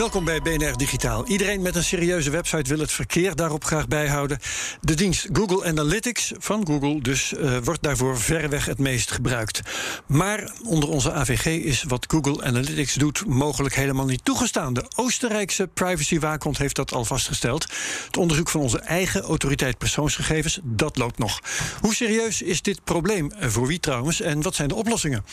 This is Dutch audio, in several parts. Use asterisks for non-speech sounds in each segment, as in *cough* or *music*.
Welkom bij BNR Digitaal. Iedereen met een serieuze website wil het verkeer daarop graag bijhouden. De dienst Google Analytics van Google dus uh, wordt daarvoor verreweg het meest gebruikt. Maar onder onze AVG is wat Google Analytics doet mogelijk helemaal niet toegestaan. De Oostenrijkse privacywaakhond heeft dat al vastgesteld. Het onderzoek van onze eigen autoriteit persoonsgegevens, dat loopt nog. Hoe serieus is dit probleem? Voor wie trouwens? En wat zijn de oplossingen?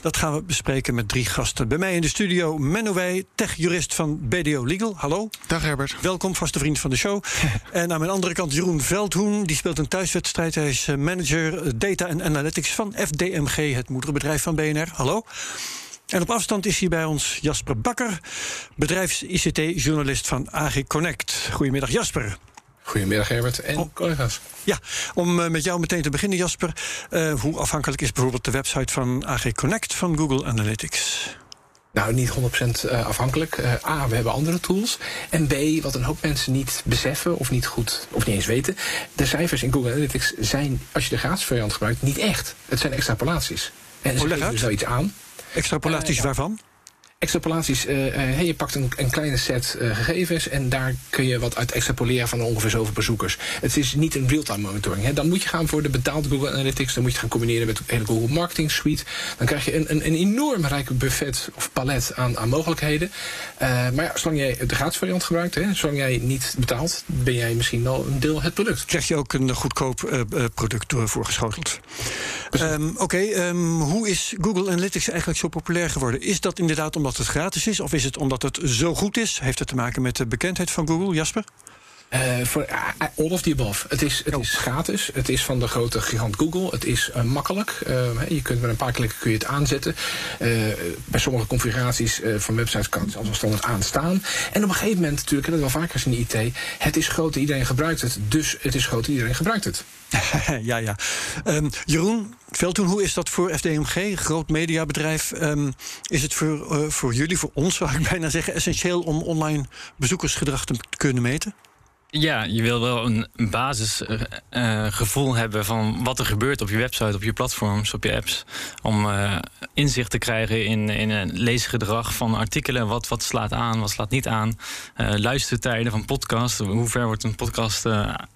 Dat gaan we bespreken met drie gasten. Bij mij in de studio Menno techjurist van BDO Legal. Hallo. Dag Herbert. Welkom, vaste vriend van de show. *laughs* en aan mijn andere kant Jeroen Veldhoen. Die speelt een thuiswedstrijd. Hij is eh, manager Data en Analytics van FDMG, het moederbedrijf van BNR. Hallo. En op afstand is hier bij ons Jasper Bakker, bedrijfs-ICT-journalist van AG Connect. Goedemiddag Jasper. Goedemiddag Herbert en oh. collega's. Ja, om uh, met jou meteen te beginnen Jasper. Uh, hoe afhankelijk is bijvoorbeeld de website van AG Connect van Google Analytics? Nou, niet 100% afhankelijk. Uh, A, we hebben andere tools. En B, wat een hoop mensen niet beseffen of niet goed, of niet eens weten. De cijfers in Google Analytics zijn, als je de gratis variant gebruikt, niet echt. Het zijn extrapolaties. En ze geven dus wel iets aan. Extrapolaties waarvan? Extrapolaties, uh, uh, je pakt een, een kleine set uh, gegevens en daar kun je wat uit extrapoleren van ongeveer zoveel bezoekers. Het is niet een real-time monitoring. Hè. Dan moet je gaan voor de betaalde Google Analytics, dan moet je gaan combineren met de hele Google Marketing Suite. Dan krijg je een, een, een enorm rijke buffet of palet aan, aan mogelijkheden. maar ja, zolang jij de gratis variant gebruikt, hè, zolang jij niet betaalt, ben jij misschien wel een deel het product. Krijg je ook een goedkoop product voorgeschoteld. Um, Oké, um, hoe is Google Analytics eigenlijk zo populair geworden? Is dat inderdaad omdat het gratis is? Of is het omdat het zo goed is? Heeft het te maken met de bekendheid van Google, Jasper? Uh, voor uh, all of the above. Het is, het oh. is gratis. Het is van de grote gigant Google. Het is makkelijk. je kunt met een paar klikken kun je het aanzetten. bij sommige configuraties van websites kan het als standaard aanstaan. En op een gegeven moment natuurlijk, en dat wel vaker in de IT, het is groot, iedereen gebruikt het. Dus het is groot, iedereen gebruikt het. *laughs* ja, ja. Um, Jeroen Veldtoen, hoe is dat voor FDMG, groot mediabedrijf? Um, is het voor, voor jullie, voor ons zou ik bijna zeggen, essentieel om online bezoekersgedrag te kunnen meten? Ja, je wil wel een basisgevoel uh, hebben van wat er gebeurt op je website, op je platforms, op je apps. Om uh, inzicht te krijgen in, in een leesgedrag van artikelen. Wat, wat slaat aan, wat slaat niet aan. Uh, luistertijden van podcasts. Hoe ver wordt een podcast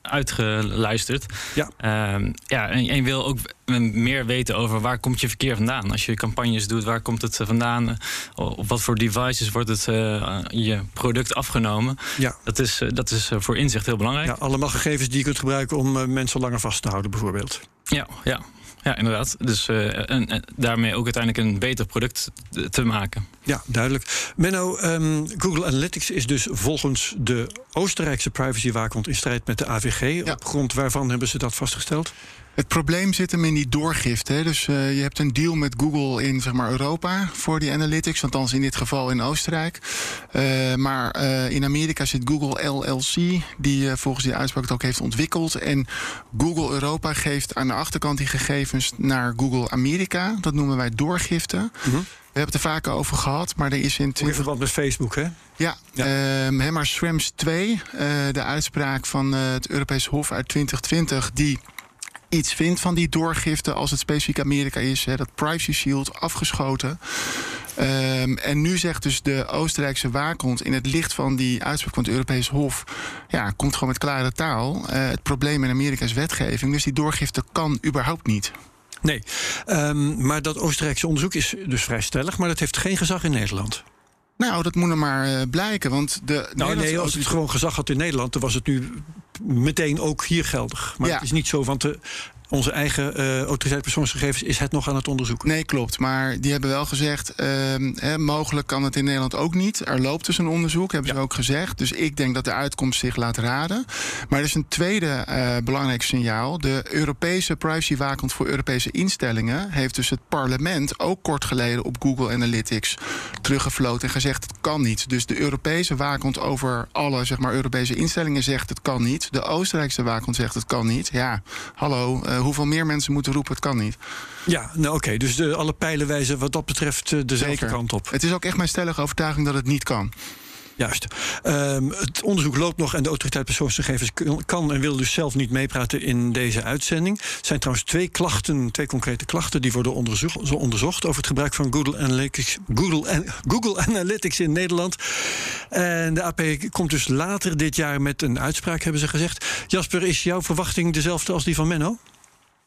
uitgeluisterd? Ja. Ehm, ja, en, en je wil ook meer weten over waar komt je verkeer vandaan. Als je campagnes doet, waar komt het vandaan? Op wat voor devices wordt het je product afgenomen? Ja. Dat is, dat is voor inzicht heel belangrijk. Ja, allemaal gegevens die je kunt gebruiken om mensen langer vast te houden, bijvoorbeeld. Ja, ja. Ja, inderdaad. Dus uh, en, en, daarmee ook uiteindelijk een beter product te maken. Ja, duidelijk. Menno, um, Google Analytics is dus volgens de Oostenrijkse privacywaakhond in strijd met de AVG. Ja. Op grond waarvan hebben ze dat vastgesteld? Het probleem zit hem in die doorgifte. Hè. Dus uh, je hebt een deal met Google in zeg maar, Europa voor die analytics, althans in dit geval in Oostenrijk. Uh, maar uh, in Amerika zit Google LLC, die volgens die uitspraak het ook heeft ontwikkeld. En Google Europa geeft aan de achterkant die gegevens naar Google Amerika. Dat noemen wij doorgifte. Mm -hmm. We hebben het er vaker over gehad, maar er is in... In verband met Facebook, hè? Ja, ja. Uh, maar Schrems 2, uh, de uitspraak van uh, het Europees Hof uit 2020... die iets vindt van die doorgifte als het specifiek Amerika is. Hè, dat Privacy Shield afgeschoten. Um, en nu zegt dus de Oostenrijkse waakhond in het licht van die uitspraak van het Europees Hof... ja, komt gewoon met klare taal. Uh, het probleem in Amerika is wetgeving, dus die doorgifte kan überhaupt niet. Nee, um, maar dat Oostenrijkse onderzoek is dus vrij stellig... maar dat heeft geen gezag in Nederland. Nou, dat moet er maar uh, blijken. Want de nou, nee, als het gewoon gezag had in Nederland, dan was het nu meteen ook hier geldig. Maar ja. het is niet zo, want de onze eigen uh, autoriteit persoonsgegevens is het nog aan het onderzoeken. Nee, klopt. Maar die hebben wel gezegd, uh, mogelijk kan het in Nederland ook niet. Er loopt dus een onderzoek, hebben ze ook gezegd. Dus ik denk dat de uitkomst zich laat raden. Maar er is een tweede uh, belangrijk signaal. De Europese privacywaakhond voor Europese instellingen heeft dus het parlement ook kort geleden op Google Analytics teruggefloten en gezegd het kan niet. Dus de Europese waakhond over alle zeg maar, Europese instellingen zegt het kan niet. De Oostenrijkse waakhond zegt het kan niet. Ja, hallo, uh, hoeveel meer mensen moeten roepen het kan niet. Ja, nou oké. Okay. Dus de, alle pijlen wijzen wat dat betreft uh, dezelfde Zeker. kant op. Het is ook echt mijn stellige overtuiging dat het niet kan. Juist. Um, het onderzoek loopt nog en de autoriteit persoonsgegevens kan en wil dus zelf niet meepraten in deze uitzending. Er zijn trouwens twee klachten, twee concrete klachten die worden onderzocht, onderzocht over het gebruik van Google Analytics, Google, Google Analytics in Nederland. En de AP komt dus later dit jaar met een uitspraak, hebben ze gezegd. Jasper, is jouw verwachting dezelfde als die van Menno?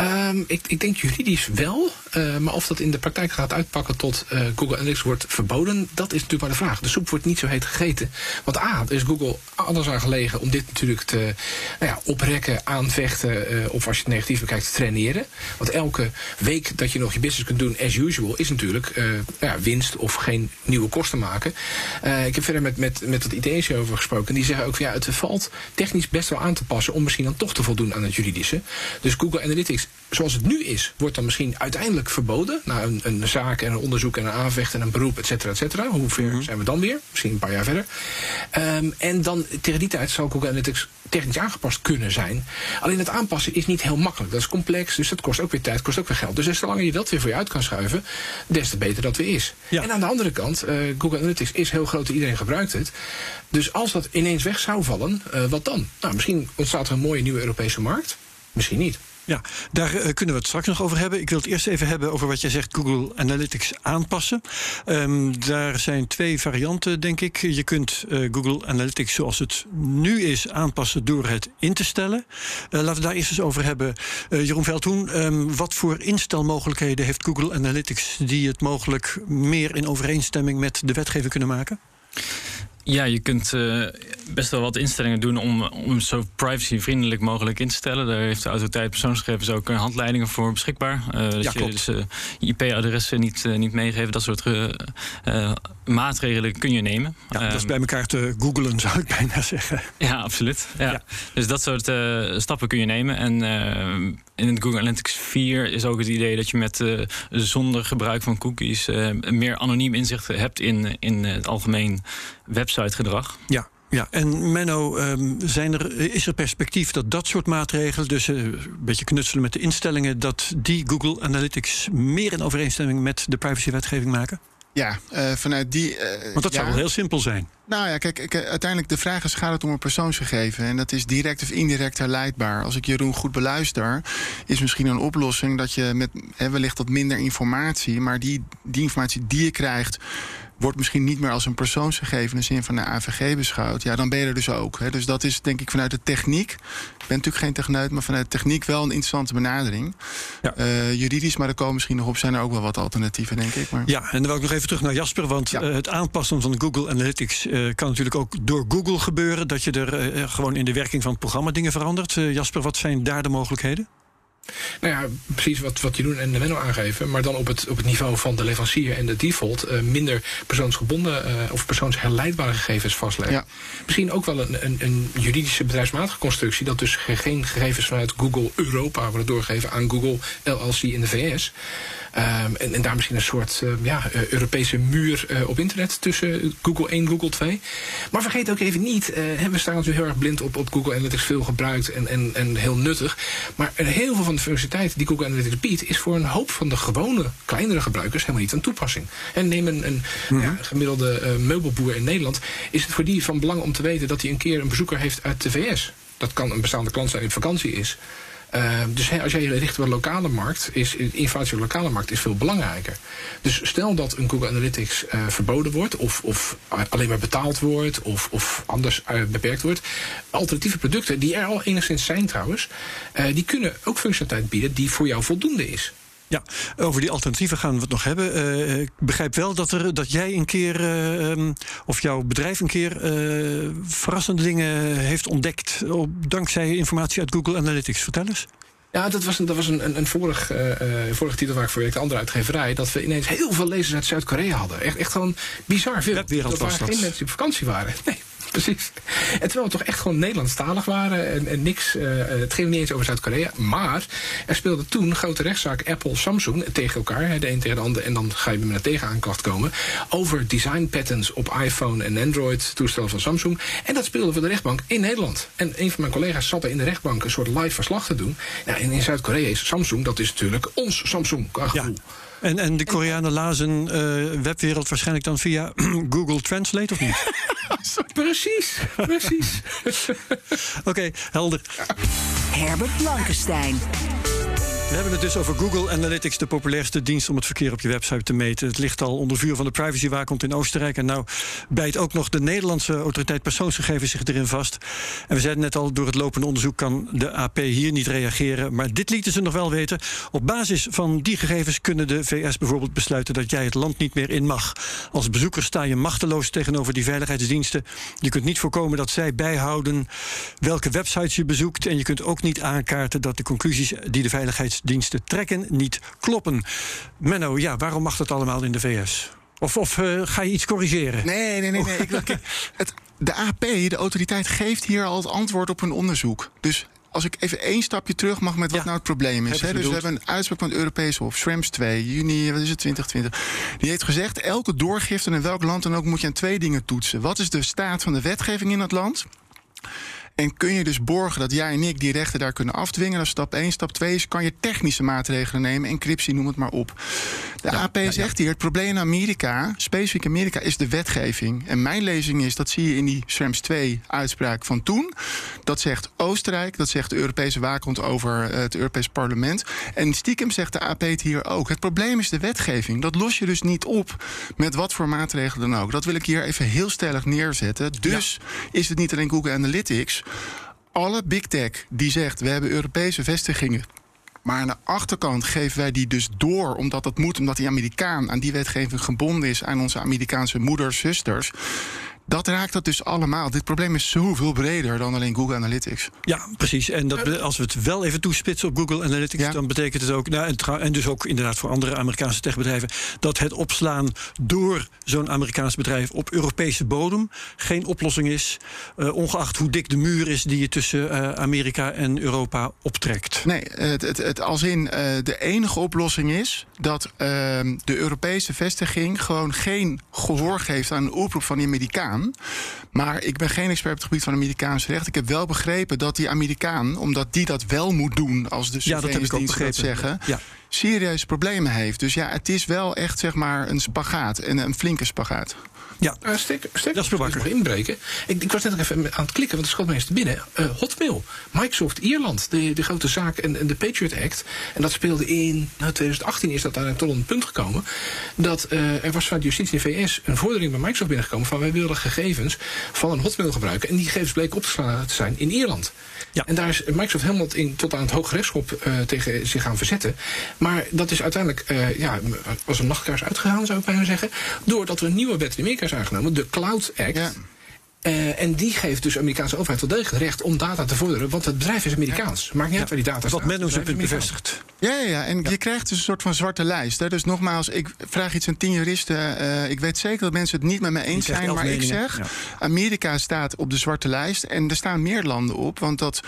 Um, ik, ik, denk juridisch wel, uh, maar of dat in de praktijk gaat uitpakken tot uh, Google Analytics wordt verboden, dat is natuurlijk maar de vraag. De soep wordt niet zo heet gegeten. Want A, is Google anders aan gelegen om dit natuurlijk te nou ja, oprekken, aanvechten, uh, of als je het negatief bekijkt, te traineren. Want elke week dat je nog je business kunt doen as usual, is natuurlijk ja, winst of geen nieuwe kosten maken. ik heb verder met, met, met het ITC over gesproken. En die zeggen ook, van, ja, het valt technisch best wel aan te passen om misschien dan toch te voldoen aan het juridische. Dus Google Analytics, zoals het nu is, wordt dan misschien uiteindelijk verboden. Na een, een zaak en een onderzoek en een aanvecht en een beroep, et cetera, et cetera. Hoe ver mm -hmm. zijn we dan weer? Misschien een paar jaar verder. Um, en dan tegen die tijd zal Google Analytics technisch aangepast kunnen zijn. Alleen het aanpassen is niet heel makkelijk. Dat is complex, dus dat kost ook weer tijd, kost ook weer geld. Dus des te langer je dat weer voor je uit kan schuiven, des te beter dat weer is. Ja. En aan de andere kant, uh, Google Analytics is heel groot, iedereen gebruikt het. Dus als dat ineens weg zou vallen, uh, wat dan? Nou, misschien ontstaat er een mooie nieuwe Europese markt. Misschien niet. Ja, daar uh, kunnen we het straks nog over hebben. Ik wil het eerst even hebben over wat jij zegt, Google Analytics aanpassen. Um, daar zijn twee varianten, denk ik. Je kunt uh, Google Analytics zoals het nu is aanpassen door het in te stellen. Uh, laten we daar eerst eens over hebben. Jeroen Veldhoen, um, wat voor instelmogelijkheden heeft Google Analytics die het mogelijk meer in overeenstemming met de wetgeving kunnen maken? Ja, je kunt uh, best wel wat instellingen doen om, om zo privacyvriendelijk mogelijk in te stellen. Daar heeft de autoriteit persoonsgegevens ook handleidingen voor beschikbaar. Uh, dat ja, je dus uh, IP-adressen niet, niet meegeven. Dat soort maatregelen kun je nemen. Ja, dat is bij elkaar te googlen, zou ik bijna zeggen. *laughs* Ja, absoluut. Ja. ja. Dus dat soort stappen kun je nemen. En in het Google Analytics 4 is ook het idee dat je met zonder gebruik van cookies meer anoniem inzicht hebt in, in het algemeen websitegedrag. Ja. Ja, en Menno, um, zijn er, is er perspectief dat dat soort maatregelen, dus uh, een beetje knutselen met de instellingen, dat die Google Analytics meer in overeenstemming met de privacywetgeving maken? Ja, uh, vanuit die. Uh, Want dat ja. zou wel heel simpel zijn. Nou ja, kijk, kijk, uiteindelijk de vraag is: gaat het om een persoonsgegeven? En dat is direct of indirect herleidbaar. Als ik Jeroen goed beluister, is misschien een oplossing dat je met hè, wellicht wat minder informatie, maar die, die informatie die je krijgt wordt misschien niet meer als een persoonsgegeven in de zin van de AVG beschouwd. Ja, dan ben je er dus ook. Hè. Dus dat is denk ik vanuit de techniek. Ik ben natuurlijk geen techneut, maar vanuit de techniek wel een interessante benadering. Ja. Uh, juridisch, maar er komen misschien nog op, zijn er ook wel wat alternatieven, denk ik. Maar... Ja, en dan wil ik nog even terug naar Jasper. Want ja. uh, het aanpassen van Google Analytics uh, kan natuurlijk ook door Google gebeuren. Dat je er gewoon in de werking van het programma dingen verandert. Jasper, wat zijn daar de mogelijkheden? Nou ja, precies wat, wat Jeroen en Menno aangeven. Maar dan op het, op het niveau van de leverancier en de default... Uh, minder persoonsgebonden uh, of persoonsherleidbare gegevens vastleggen. Ja. Misschien ook wel een, een, een, juridische bedrijfsmatige constructie... dat dus geen gegevens vanuit Google Europa worden doorgegeven aan Google LLC in de VS... Um, en, en, daar misschien een soort uh, ja, uh, Europese muur uh, op internet tussen Google 1 en Google 2. Maar vergeet ook even niet, we staan natuurlijk heel erg blind op, op Google Analytics, veel gebruikt en, en, en heel nuttig. Maar heel veel van de functionaliteit die Google Analytics biedt, is voor een hoop van de gewone, kleinere gebruikers helemaal niet een toepassing. En neem een, een mm -hmm. ja, gemiddelde meubelboer in Nederland, is het voor die van belang om te weten dat hij een keer een bezoeker heeft uit de VS. Dat kan een bestaande klant zijn die op vakantie is. Uh, dus als jij je richt op lokale markt, is informatie op de lokale markt is veel belangrijker. Dus stel dat een Google Analytics uh, verboden wordt, of, of alleen maar betaald wordt, of, of anders uh, beperkt wordt. Alternatieve producten, die er al enigszins zijn trouwens, die kunnen ook functionaliteit bieden die voor jou voldoende is. Ja, over die alternatieven gaan we het nog hebben. Uh, ik begrijp wel dat, er, dat jij een keer, uh, um, of jouw bedrijf een keer, uh, verrassende dingen heeft ontdekt. Op, dankzij informatie uit Google Analytics. Vertel eens. Ja, dat was een, dat was een, een, een vorig, uh, vorige titel waar ik voor werkte, andere uitgeverij. Dat we ineens heel veel lezers uit Zuid-Korea hadden. Echt, echt gewoon bizar veel. Webwereld dat waren was geen mensen die op vakantie waren. *laughs* Nee, precies. En terwijl we toch echt gewoon Nederlandstalig waren en, en niks. Uh, het ging niet eens over Zuid-Korea. Maar er speelde toen een grote rechtszaak Apple-Samsung tegen elkaar. De een tegen de ander. En dan ga je met een tegenaanklacht komen. Over design patents op iPhone en Android toestellen van Samsung. En dat speelde voor de rechtbank in Nederland. En een van mijn collega's zat er in de rechtbank een soort live verslag te doen. Nou, en in Zuid-Korea is Samsung, dat is natuurlijk ons Samsung qua gevoel. Ja. En, en de Koreanen lazen uh, webwereld waarschijnlijk dan via *clears throat* Google Translate of niet? *laughs* precies, precies. *laughs* Oké, okay, helder. Herbert Blankenstein. We hebben het dus over Google Analytics, de populairste dienst om het verkeer op je website te meten. Het ligt al onder vuur van de privacywaakhond in Oostenrijk. En nou bijt ook nog de Nederlandse autoriteit persoonsgegevens zich erin vast. En we zeiden net al, door het lopende onderzoek kan de AP hier niet reageren. Maar dit lieten ze nog wel weten. Op basis van die gegevens kunnen de VS bijvoorbeeld besluiten dat jij het land niet meer in mag. Als bezoeker sta je machteloos tegenover die veiligheidsdiensten. Je kunt niet voorkomen dat zij bijhouden welke websites je bezoekt. En je kunt ook niet aankaarten dat de conclusies die de veiligheids diensten trekken niet kloppen. Menno, ja, waarom mag dat allemaal in de VS? Of, of uh, ga je iets corrigeren? Nee, nee, nee. nee. Ik, kijk, het, de AP, de autoriteit, geeft hier al het antwoord op een onderzoek. Dus als ik even één stapje terug mag met wat ja, nou het probleem is. Dus we hebben een uitspraak van het Europese Hof, Schrems 2, juni, wat is het, 2020. Die heeft gezegd, elke doorgifte in welk land dan ook moet je aan twee dingen toetsen. Wat is de staat van de wetgeving in het land? En kun je dus borgen dat jij en ik die rechten daar kunnen afdwingen? Dat is stap 1. Stap 2 is, kan je technische maatregelen nemen, encryptie, noem het maar op. De ja, AP ja, zegt hier, het probleem in Amerika, specifiek Amerika, is de wetgeving. En mijn lezing is, dat zie je in die Schrems 2 uitspraak van toen. Dat zegt Oostenrijk, dat zegt de Europese waakhond over uh, het Europees parlement. En stiekem zegt de AP het hier ook. Het probleem is de wetgeving. Dat los je dus niet op met wat voor maatregelen dan ook. Dat wil ik hier even heel stellig neerzetten. Dus is het niet alleen Google Analytics alle big tech die zegt we hebben Europese vestigingen. Maar aan de achterkant geven wij die dus door, omdat dat moet, omdat die Amerikaan aan die wetgeving gebonden is aan onze Amerikaanse moeders, zusters dat raakt dat dus allemaal. Dit probleem is zoveel breder dan alleen Google Analytics. Ja, precies. En dat, als we het wel even toespitsen op Google Analytics, ja. dan betekent het ook, nou, en, en, dus ook inderdaad voor andere Amerikaanse techbedrijven, dat het opslaan door zo'n Amerikaans bedrijf op Europese bodem geen oplossing is, uh, ongeacht hoe dik de muur is die je tussen uh, Amerika en Europa optrekt. Nee, het, het, het als in uh, de enige oplossing is dat de Europese vestiging gewoon geen gehoor geeft aan een oproep van die Amerikaan. Maar ik ben geen expert op het gebied van Amerikaans recht. Ik heb wel begrepen dat die Amerikaan, omdat die dat wel moet doen als de ja, dat begrepen. zeggen, ja. Serieuze problemen heeft. Dus ja, het is wel echt zeg maar een spagaat en een flinke spagaat. Ja, uh, stek, stek, dat is nog inbreken. Ik, ik was net nog even aan het klikken, want het schoot me eens te binnen. Uh, Hotmail, Microsoft Ierland, de, de grote zaak en, en, de Patriot Act. En dat speelde in nou, 2018 is dat daar tot een punt gekomen. Dat uh, er was vanuit justitie in de VS een vordering bij Microsoft binnengekomen van wij willen gegevens van een Hotmail gebruiken. En die gegevens bleken op te slaan te zijn in Ierland. Ja. En daar is Microsoft helemaal in, tot aan het Hooggerechtshof uh, tegen zich gaan verzetten. Maar dat is uiteindelijk uh, ja, als een nachtkaars uitgegaan, zou ik bijna zeggen. Doordat er een nieuwe wet in Amerika is aangenomen, de Cloud Act. Ja. Uh, en die geeft dus de Amerikaanse overheid wel degelijk het recht om data te vorderen. Want het bedrijf is Amerikaans. Maakt niet uit waar die data Wat men ons punt bevestigt. Ja, ja, ja, en je krijgt dus een soort van zwarte lijst. Hè. Dus nogmaals, ik vraag iets aan tien juristen. Uh, ik weet zeker dat mensen het niet met me eens zijn. Maar ik zeg, ja. Amerika staat op de zwarte lijst. En er staan meer landen op. Want dat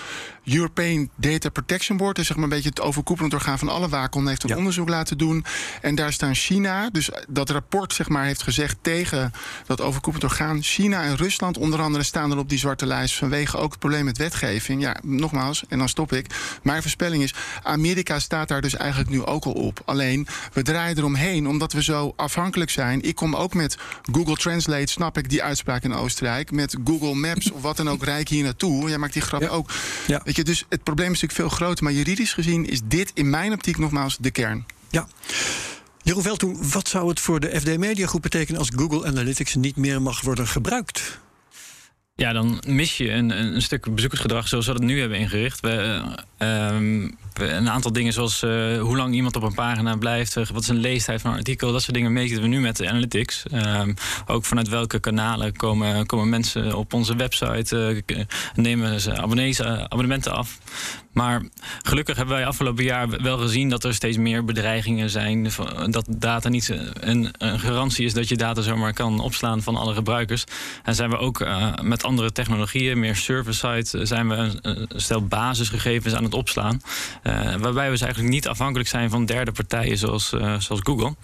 European Data Protection Board... is zeg maar een beetje het overkoepelend orgaan van alle waakhonden... heeft een onderzoek laten doen. En daar staan China. Dus dat rapport zeg maar, heeft gezegd tegen dat overkoepelend orgaan... China en Rusland onder andere staan er op die zwarte lijst... vanwege ook het probleem met wetgeving. Ja, nogmaals, en dan stop ik. Mijn voorspelling is, Amerika staat daar dus eigenlijk nu ook al op. Alleen, we draaien eromheen omdat we zo afhankelijk zijn. Ik kom ook met Google Translate, snap ik die uitspraak in Oostenrijk. Met Google Maps of wat dan ook, rijk hier naartoe. Jij maakt die grap ja. ook. Ja. Weet je, dus het probleem is natuurlijk veel groter. Maar juridisch gezien is dit in mijn optiek nogmaals de kern. Ja. Jeroen Veldtoen, wat zou het voor de FD Media Groep betekenen als Google Analytics niet meer mag worden gebruikt? Ja, dan mis je een, een stuk bezoekersgedrag zoals we dat nu hebben ingericht. We, uh, um, een aantal dingen zoals uh, hoe lang iemand op een pagina blijft, uh, wat is een leestijd van een artikel, dat soort dingen meten we nu met de analytics. Um, ook vanuit welke kanalen komen, komen mensen op onze website, nemen ze abonnementen af. Maar gelukkig hebben wij afgelopen jaar wel gezien dat er steeds meer bedreigingen zijn. Dat data niet een, een garantie is dat je data zomaar kan opslaan van alle gebruikers. En zijn we ook uh, met andere technologieën, meer server-side, zijn we een, stel basisgegevens aan het opslaan. Waarbij we dus eigenlijk niet afhankelijk zijn van derde partijen zoals, zoals Google.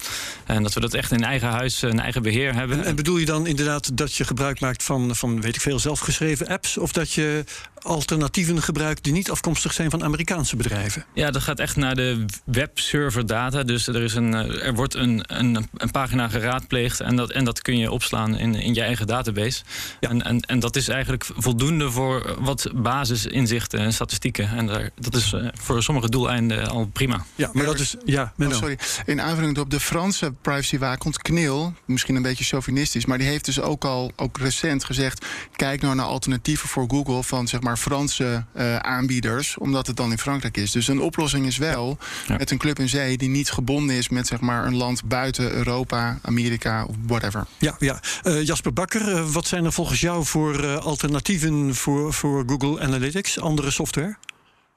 En dat we dat echt in eigen huis, een eigen beheer hebben. En, en bedoel je dan inderdaad dat je gebruik maakt van, van weet ik veel, zelfgeschreven apps? Of dat je alternatieven gebruikt die niet afkomstig zijn van Amerikaanse bedrijven? Ja, dat gaat echt naar de webserver data. Dus er, is een, er wordt een, een, een pagina geraadpleegd en dat, en dat kun je opslaan in, in je eigen database. Ja. En, en, en dat is eigenlijk voldoende voor wat basisinzichten en statistieken. En daar, dat is voor sommige doeleinden al prima. Ja, maar dat is. Ja, oh, sorry. In aanvulling op de Franse privacywaakhond KNIL, misschien een beetje chauvinistisch, maar die heeft dus ook al ook recent gezegd: kijk nou naar alternatieven voor Google van zeg maar Franse uh, aanbieders, omdat het dan in Frankrijk is. Dus een oplossing is wel ja. met een club in zee die niet gebonden is met zeg maar, een land buiten Europa, Amerika of whatever. Ja, ja. Uh, Jasper Bakker, uh, wat zijn er volgens jou voor alternatieven voor, voor Google Analytics, andere software?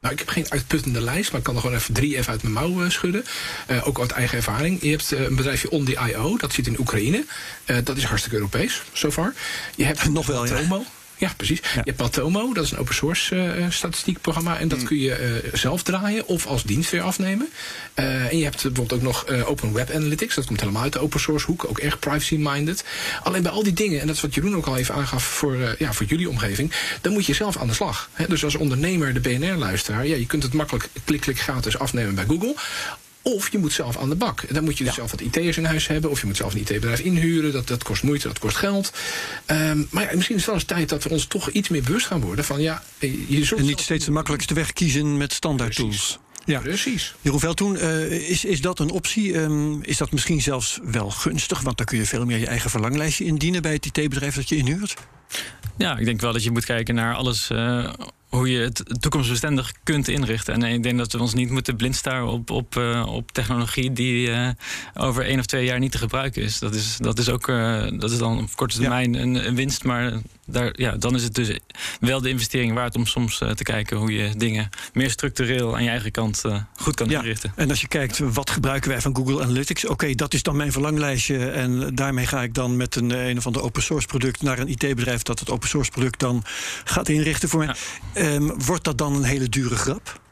Nou, ik heb geen uitputtende lijst, maar ik kan er gewoon even drie even uit mijn mouw uh, schudden. Uh, ook uit eigen ervaring. Je hebt uh, een bedrijfje OnDIO, dat zit in Oekraïne. dat is hartstikke Europees, so far. Je hebt nog wel, Tomo. Ja. Ja, precies. Ja. Je hebt Patomo, dat is een open source uh, statistiekprogramma. En dat mm. kun je uh, zelf draaien of als dienst weer afnemen. Uh, en je hebt bijvoorbeeld ook nog Open Web Analytics. Dat komt helemaal uit de open source hoek. Ook erg privacy-minded. Alleen bij al die dingen, en dat is wat Jeroen ook al even aangaf voor, ja, voor jullie omgeving. Dan moet je zelf aan de slag. Hè? Dus als ondernemer, de BNR-luisteraar. Ja, je kunt het makkelijk klik-klik gratis afnemen bij Google. Of je moet zelf aan de bak. En dan moet je dus ja. zelf wat IT'ers in huis hebben. Of je moet zelf een IT-bedrijf inhuren. Dat, dat kost moeite, dat kost geld. Um, maar ja, misschien is het wel eens tijd dat we ons toch iets meer bewust gaan worden. Van, ja, je zult en niet steeds de makkelijkste weg kiezen met standaard tools. Ja. Precies. Jeroen Veldtoen, uh, is, is dat een optie? Um, is dat misschien zelfs wel gunstig? Want dan kun je veel meer je eigen verlanglijstje indienen bij het IT-bedrijf dat je inhuurt. Ja, ik denk wel dat je moet kijken naar alles uh, hoe je het toekomstbestendig kunt inrichten. En ik denk dat we ons niet moeten blind staren op, op, uh, op technologie die uh, over één of twee jaar niet te gebruiken is. Dat is, dat is ook uh, dat is dan op korte termijn ja. een, een, winst, maar daar, ja, dan is het dus wel de investering waard om soms te kijken hoe je dingen meer structureel aan je eigen kant goed kan ja. inrichten. En als je kijkt, wat gebruiken wij van Google Analytics? Oké, okay, dat is dan mijn verlanglijstje en daarmee ga ik dan met een, een of ander open source product naar een IT-bedrijf dat het open source product dan gaat inrichten voor mij. Ja. Um, wordt dat dan een hele dure grap?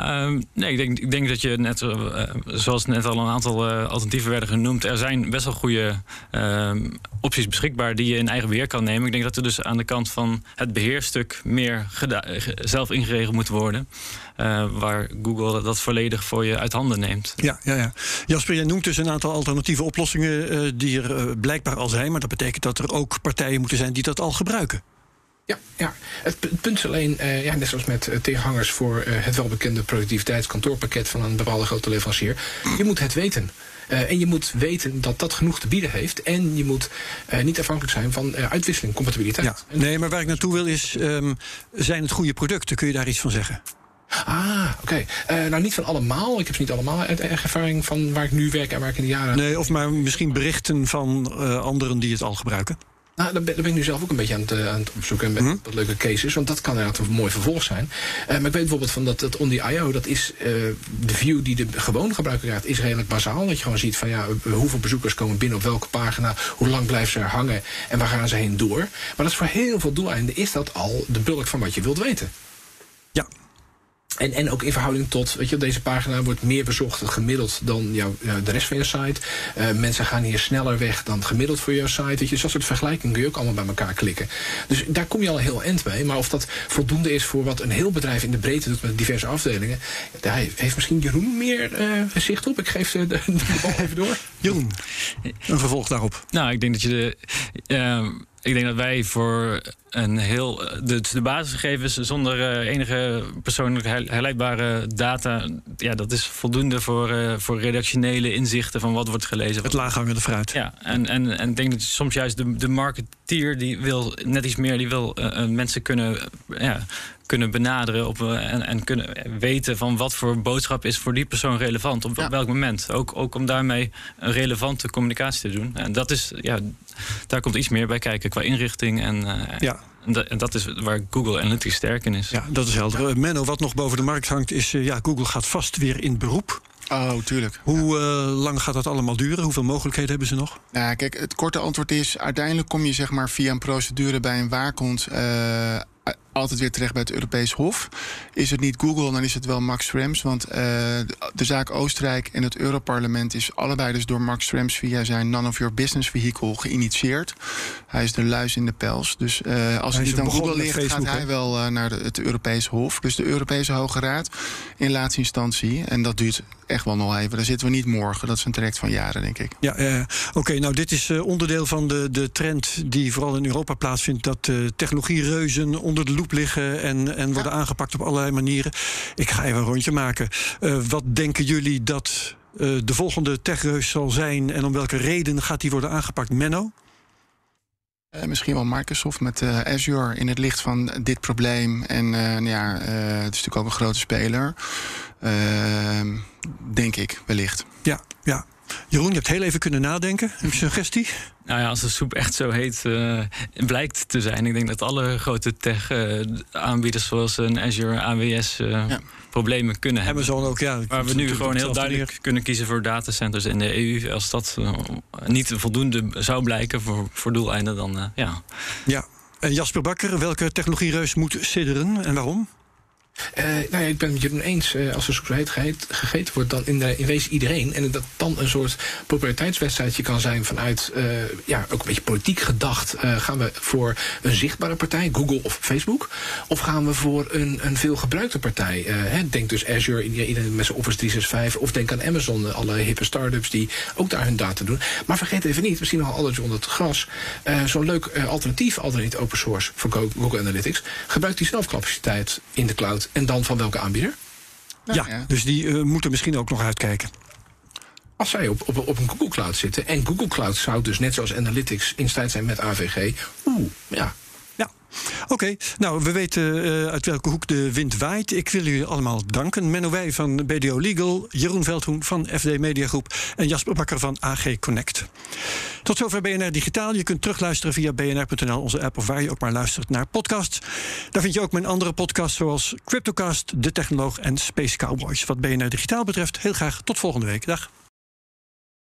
Um, nee, ik denk, ik denk dat je net, uh, zoals net al een aantal uh, alternatieven werden genoemd, er zijn best wel goede uh, opties beschikbaar die je in eigen beheer kan nemen. Ik denk dat er dus aan de kant van het beheerstuk meer zelf ingeregeld moet worden. Uh, waar Google dat volledig voor je uit handen neemt. Ja, ja, ja. Jasper, jij noemt dus een aantal alternatieve oplossingen die er blijkbaar al zijn. Maar dat betekent dat er ook partijen moeten zijn die dat al gebruiken. Ja, ja. Het, punt is alleen, uh, ja, net zoals met uh, tegenhangers voor uh, het welbekende productiviteitskantoorpakket van een bepaalde grote leverancier. Je moet het weten. en je moet weten dat dat genoeg te bieden heeft. En je moet niet afhankelijk zijn van uitwisseling, compatibiliteit. Ja. Nee, maar waar ik naartoe wil is, um, zijn het goede producten? Kun je daar iets van zeggen? Ah, oké. Okay. Nou, niet van allemaal. Ik heb ze niet allemaal uit ervaring van waar ik nu werk en waar ik in de jaren. Nee, of maar misschien berichten van anderen die het al gebruiken. Nou, daar ben, daar ben, ik nu zelf ook een beetje aan het, uh, aan het opzoeken. Met mm -hmm. wat leuke cases. Want dat kan inderdaad een mooi vervolg zijn. Uh, maar ik weet bijvoorbeeld van dat, dat on the IO, dat is uh, de view die de gewone gebruiker krijgt, is redelijk bazaal. Dat je gewoon ziet van ja, hoeveel bezoekers komen binnen op welke pagina, hoe lang blijven ze er hangen en waar gaan ze heen door. Maar dat is voor heel veel doeleinden is dat al de bulk van wat je wilt weten. En, en ook in verhouding tot, weet je, deze pagina wordt meer bezocht gemiddeld dan jou, de rest van je site. Uh, mensen gaan hier sneller weg dan gemiddeld voor jouw site. Weet je, dus dat soort vergelijkingen kun je ook allemaal bij elkaar klikken. Dus daar kom je al heel eind mee. Maar of dat voldoende is voor wat een heel bedrijf in de breedte doet met diverse afdelingen, daar heeft misschien Jeroen meer uh, zicht op. Ik geef de, de, de bal even door. Jeroen, een vervolg daarop. Nou, ik denk dat je de. Uh, ik denk dat wij voor een heel. De, de basisgegevens zonder uh, enige persoonlijk herleidbare data. Ja, dat is voldoende voor, uh, voor redactionele inzichten van wat wordt gelezen. Het laaghangende fruit. Ja, en, en, en ik denk dat soms juist de, de marketing marketeer die wil net iets meer, die wil uh, mensen kunnen, ja, kunnen benaderen op, en, en kunnen weten van wat voor boodschap is voor die persoon relevant op welk moment. Ook, ook om daarmee een relevante communicatie te doen. En dat is, ja, daar komt iets meer bij kijken qua inrichting en. ja. En dat, is waar Google Analytics sterk in is. Ja, dat is helder. Menno, wat nog boven de markt hangt, is ja, Google gaat vast weer in beroep. Oh, tuurlijk. Hoe uh, lang gaat dat allemaal duren? Hoeveel mogelijkheden hebben ze nog? Nou, kijk, het korte antwoord is: uiteindelijk kom je zeg maar via een procedure bij een waakhond. Uh, altijd weer terecht bij het Europees Hof. Is het niet Google, dan is het wel Max Schrems. Want uh, de zaak Oostenrijk en het Europarlement is allebei dus door Max Schrems via zijn None of Your Business vehicle geïnitieerd. Hij is de luis in de pels. Dus uh, als hij het niet aan Google ligt, Facebook, gaat hij wel uh, naar de, het Europees Hof. Dus de Europese Hoge Raad in laatste instantie. En dat duurt echt wel nog even. Daar zitten we niet morgen. Dat is een traject van jaren, denk ik. Ja, oké. nou, dit is onderdeel van de, de trend die vooral in Europa plaatsvindt. Dat technologiereuzen onder de loep liggen en, en worden aangepakt op allerlei manieren. Ik ga even een rondje maken. Uh, wat denken jullie dat uh, de volgende techreus zal zijn en om welke reden gaat die worden aangepakt? Menno? Uh, misschien wel Microsoft met Azure in het licht van dit probleem. En nou ja, het is natuurlijk ook een grote speler. Ehm, denk ik, wellicht. Ja, ja. Jeroen, je hebt heel even kunnen nadenken. Heb je een suggestie? Nou ja, als de soep echt zo heet uh, blijkt te zijn. Ik denk dat alle grote tech-aanbieders zoals een Azure, AWS... Uh, ja. problemen kunnen hebben. Amazon ook, ja. Waar we nu gewoon heel duidelijk kunnen kiezen voor datacenters in de EU. Als dat uh, niet voldoende zou blijken voor, voor doeleinden, dan ja. Ja. En Jasper Bakker, welke technologiereus moet sidderen en waarom? Uh, nou ja, ik ben het Jeroen eens. Uh, als er heet gegeten wordt, dan in, in wezen iedereen. En dat dan een soort populariteitswedstrijdje kan zijn vanuit, uh, ja, ook een beetje politiek gedacht. gaan we voor een zichtbare partij, Google of Facebook? Of gaan we voor een, een veel gebruikte partij? Hè, denk dus Azure, iedereen met zijn Office 365. Of denk aan Amazon, alle hippe start-ups die ook daar hun data doen. Maar vergeet even niet, misschien nog alles onder het gras. Zo'n leuk alternatief, al dan niet open source voor Google Analytics. Gebruikt die zelfcapaciteit in de cloud en dan van welke aanbieder? Nou, ja, dus die uh, moeten misschien ook nog uitkijken. Als zij op, op, op een Google Cloud zitten. En Google Cloud zou dus net zoals Analytics in staat zijn met AVG. Oeh, ja, Oké, nou, we weten uh, uit welke hoek de wind waait. Ik wil jullie allemaal danken. Menno Wij van BDO Legal, Jeroen Veldhoen van FD Mediagroep en Jasper Bakker van AG Connect. Tot zover BNR Digitaal. Je kunt terugluisteren via bnr.nl, onze app of waar je ook maar luistert naar podcasts. Daar vind je ook mijn andere podcasts zoals Cryptocast, De Technoloog en Space Cowboys. Wat BNR Digitaal betreft, heel graag tot volgende week. Dag.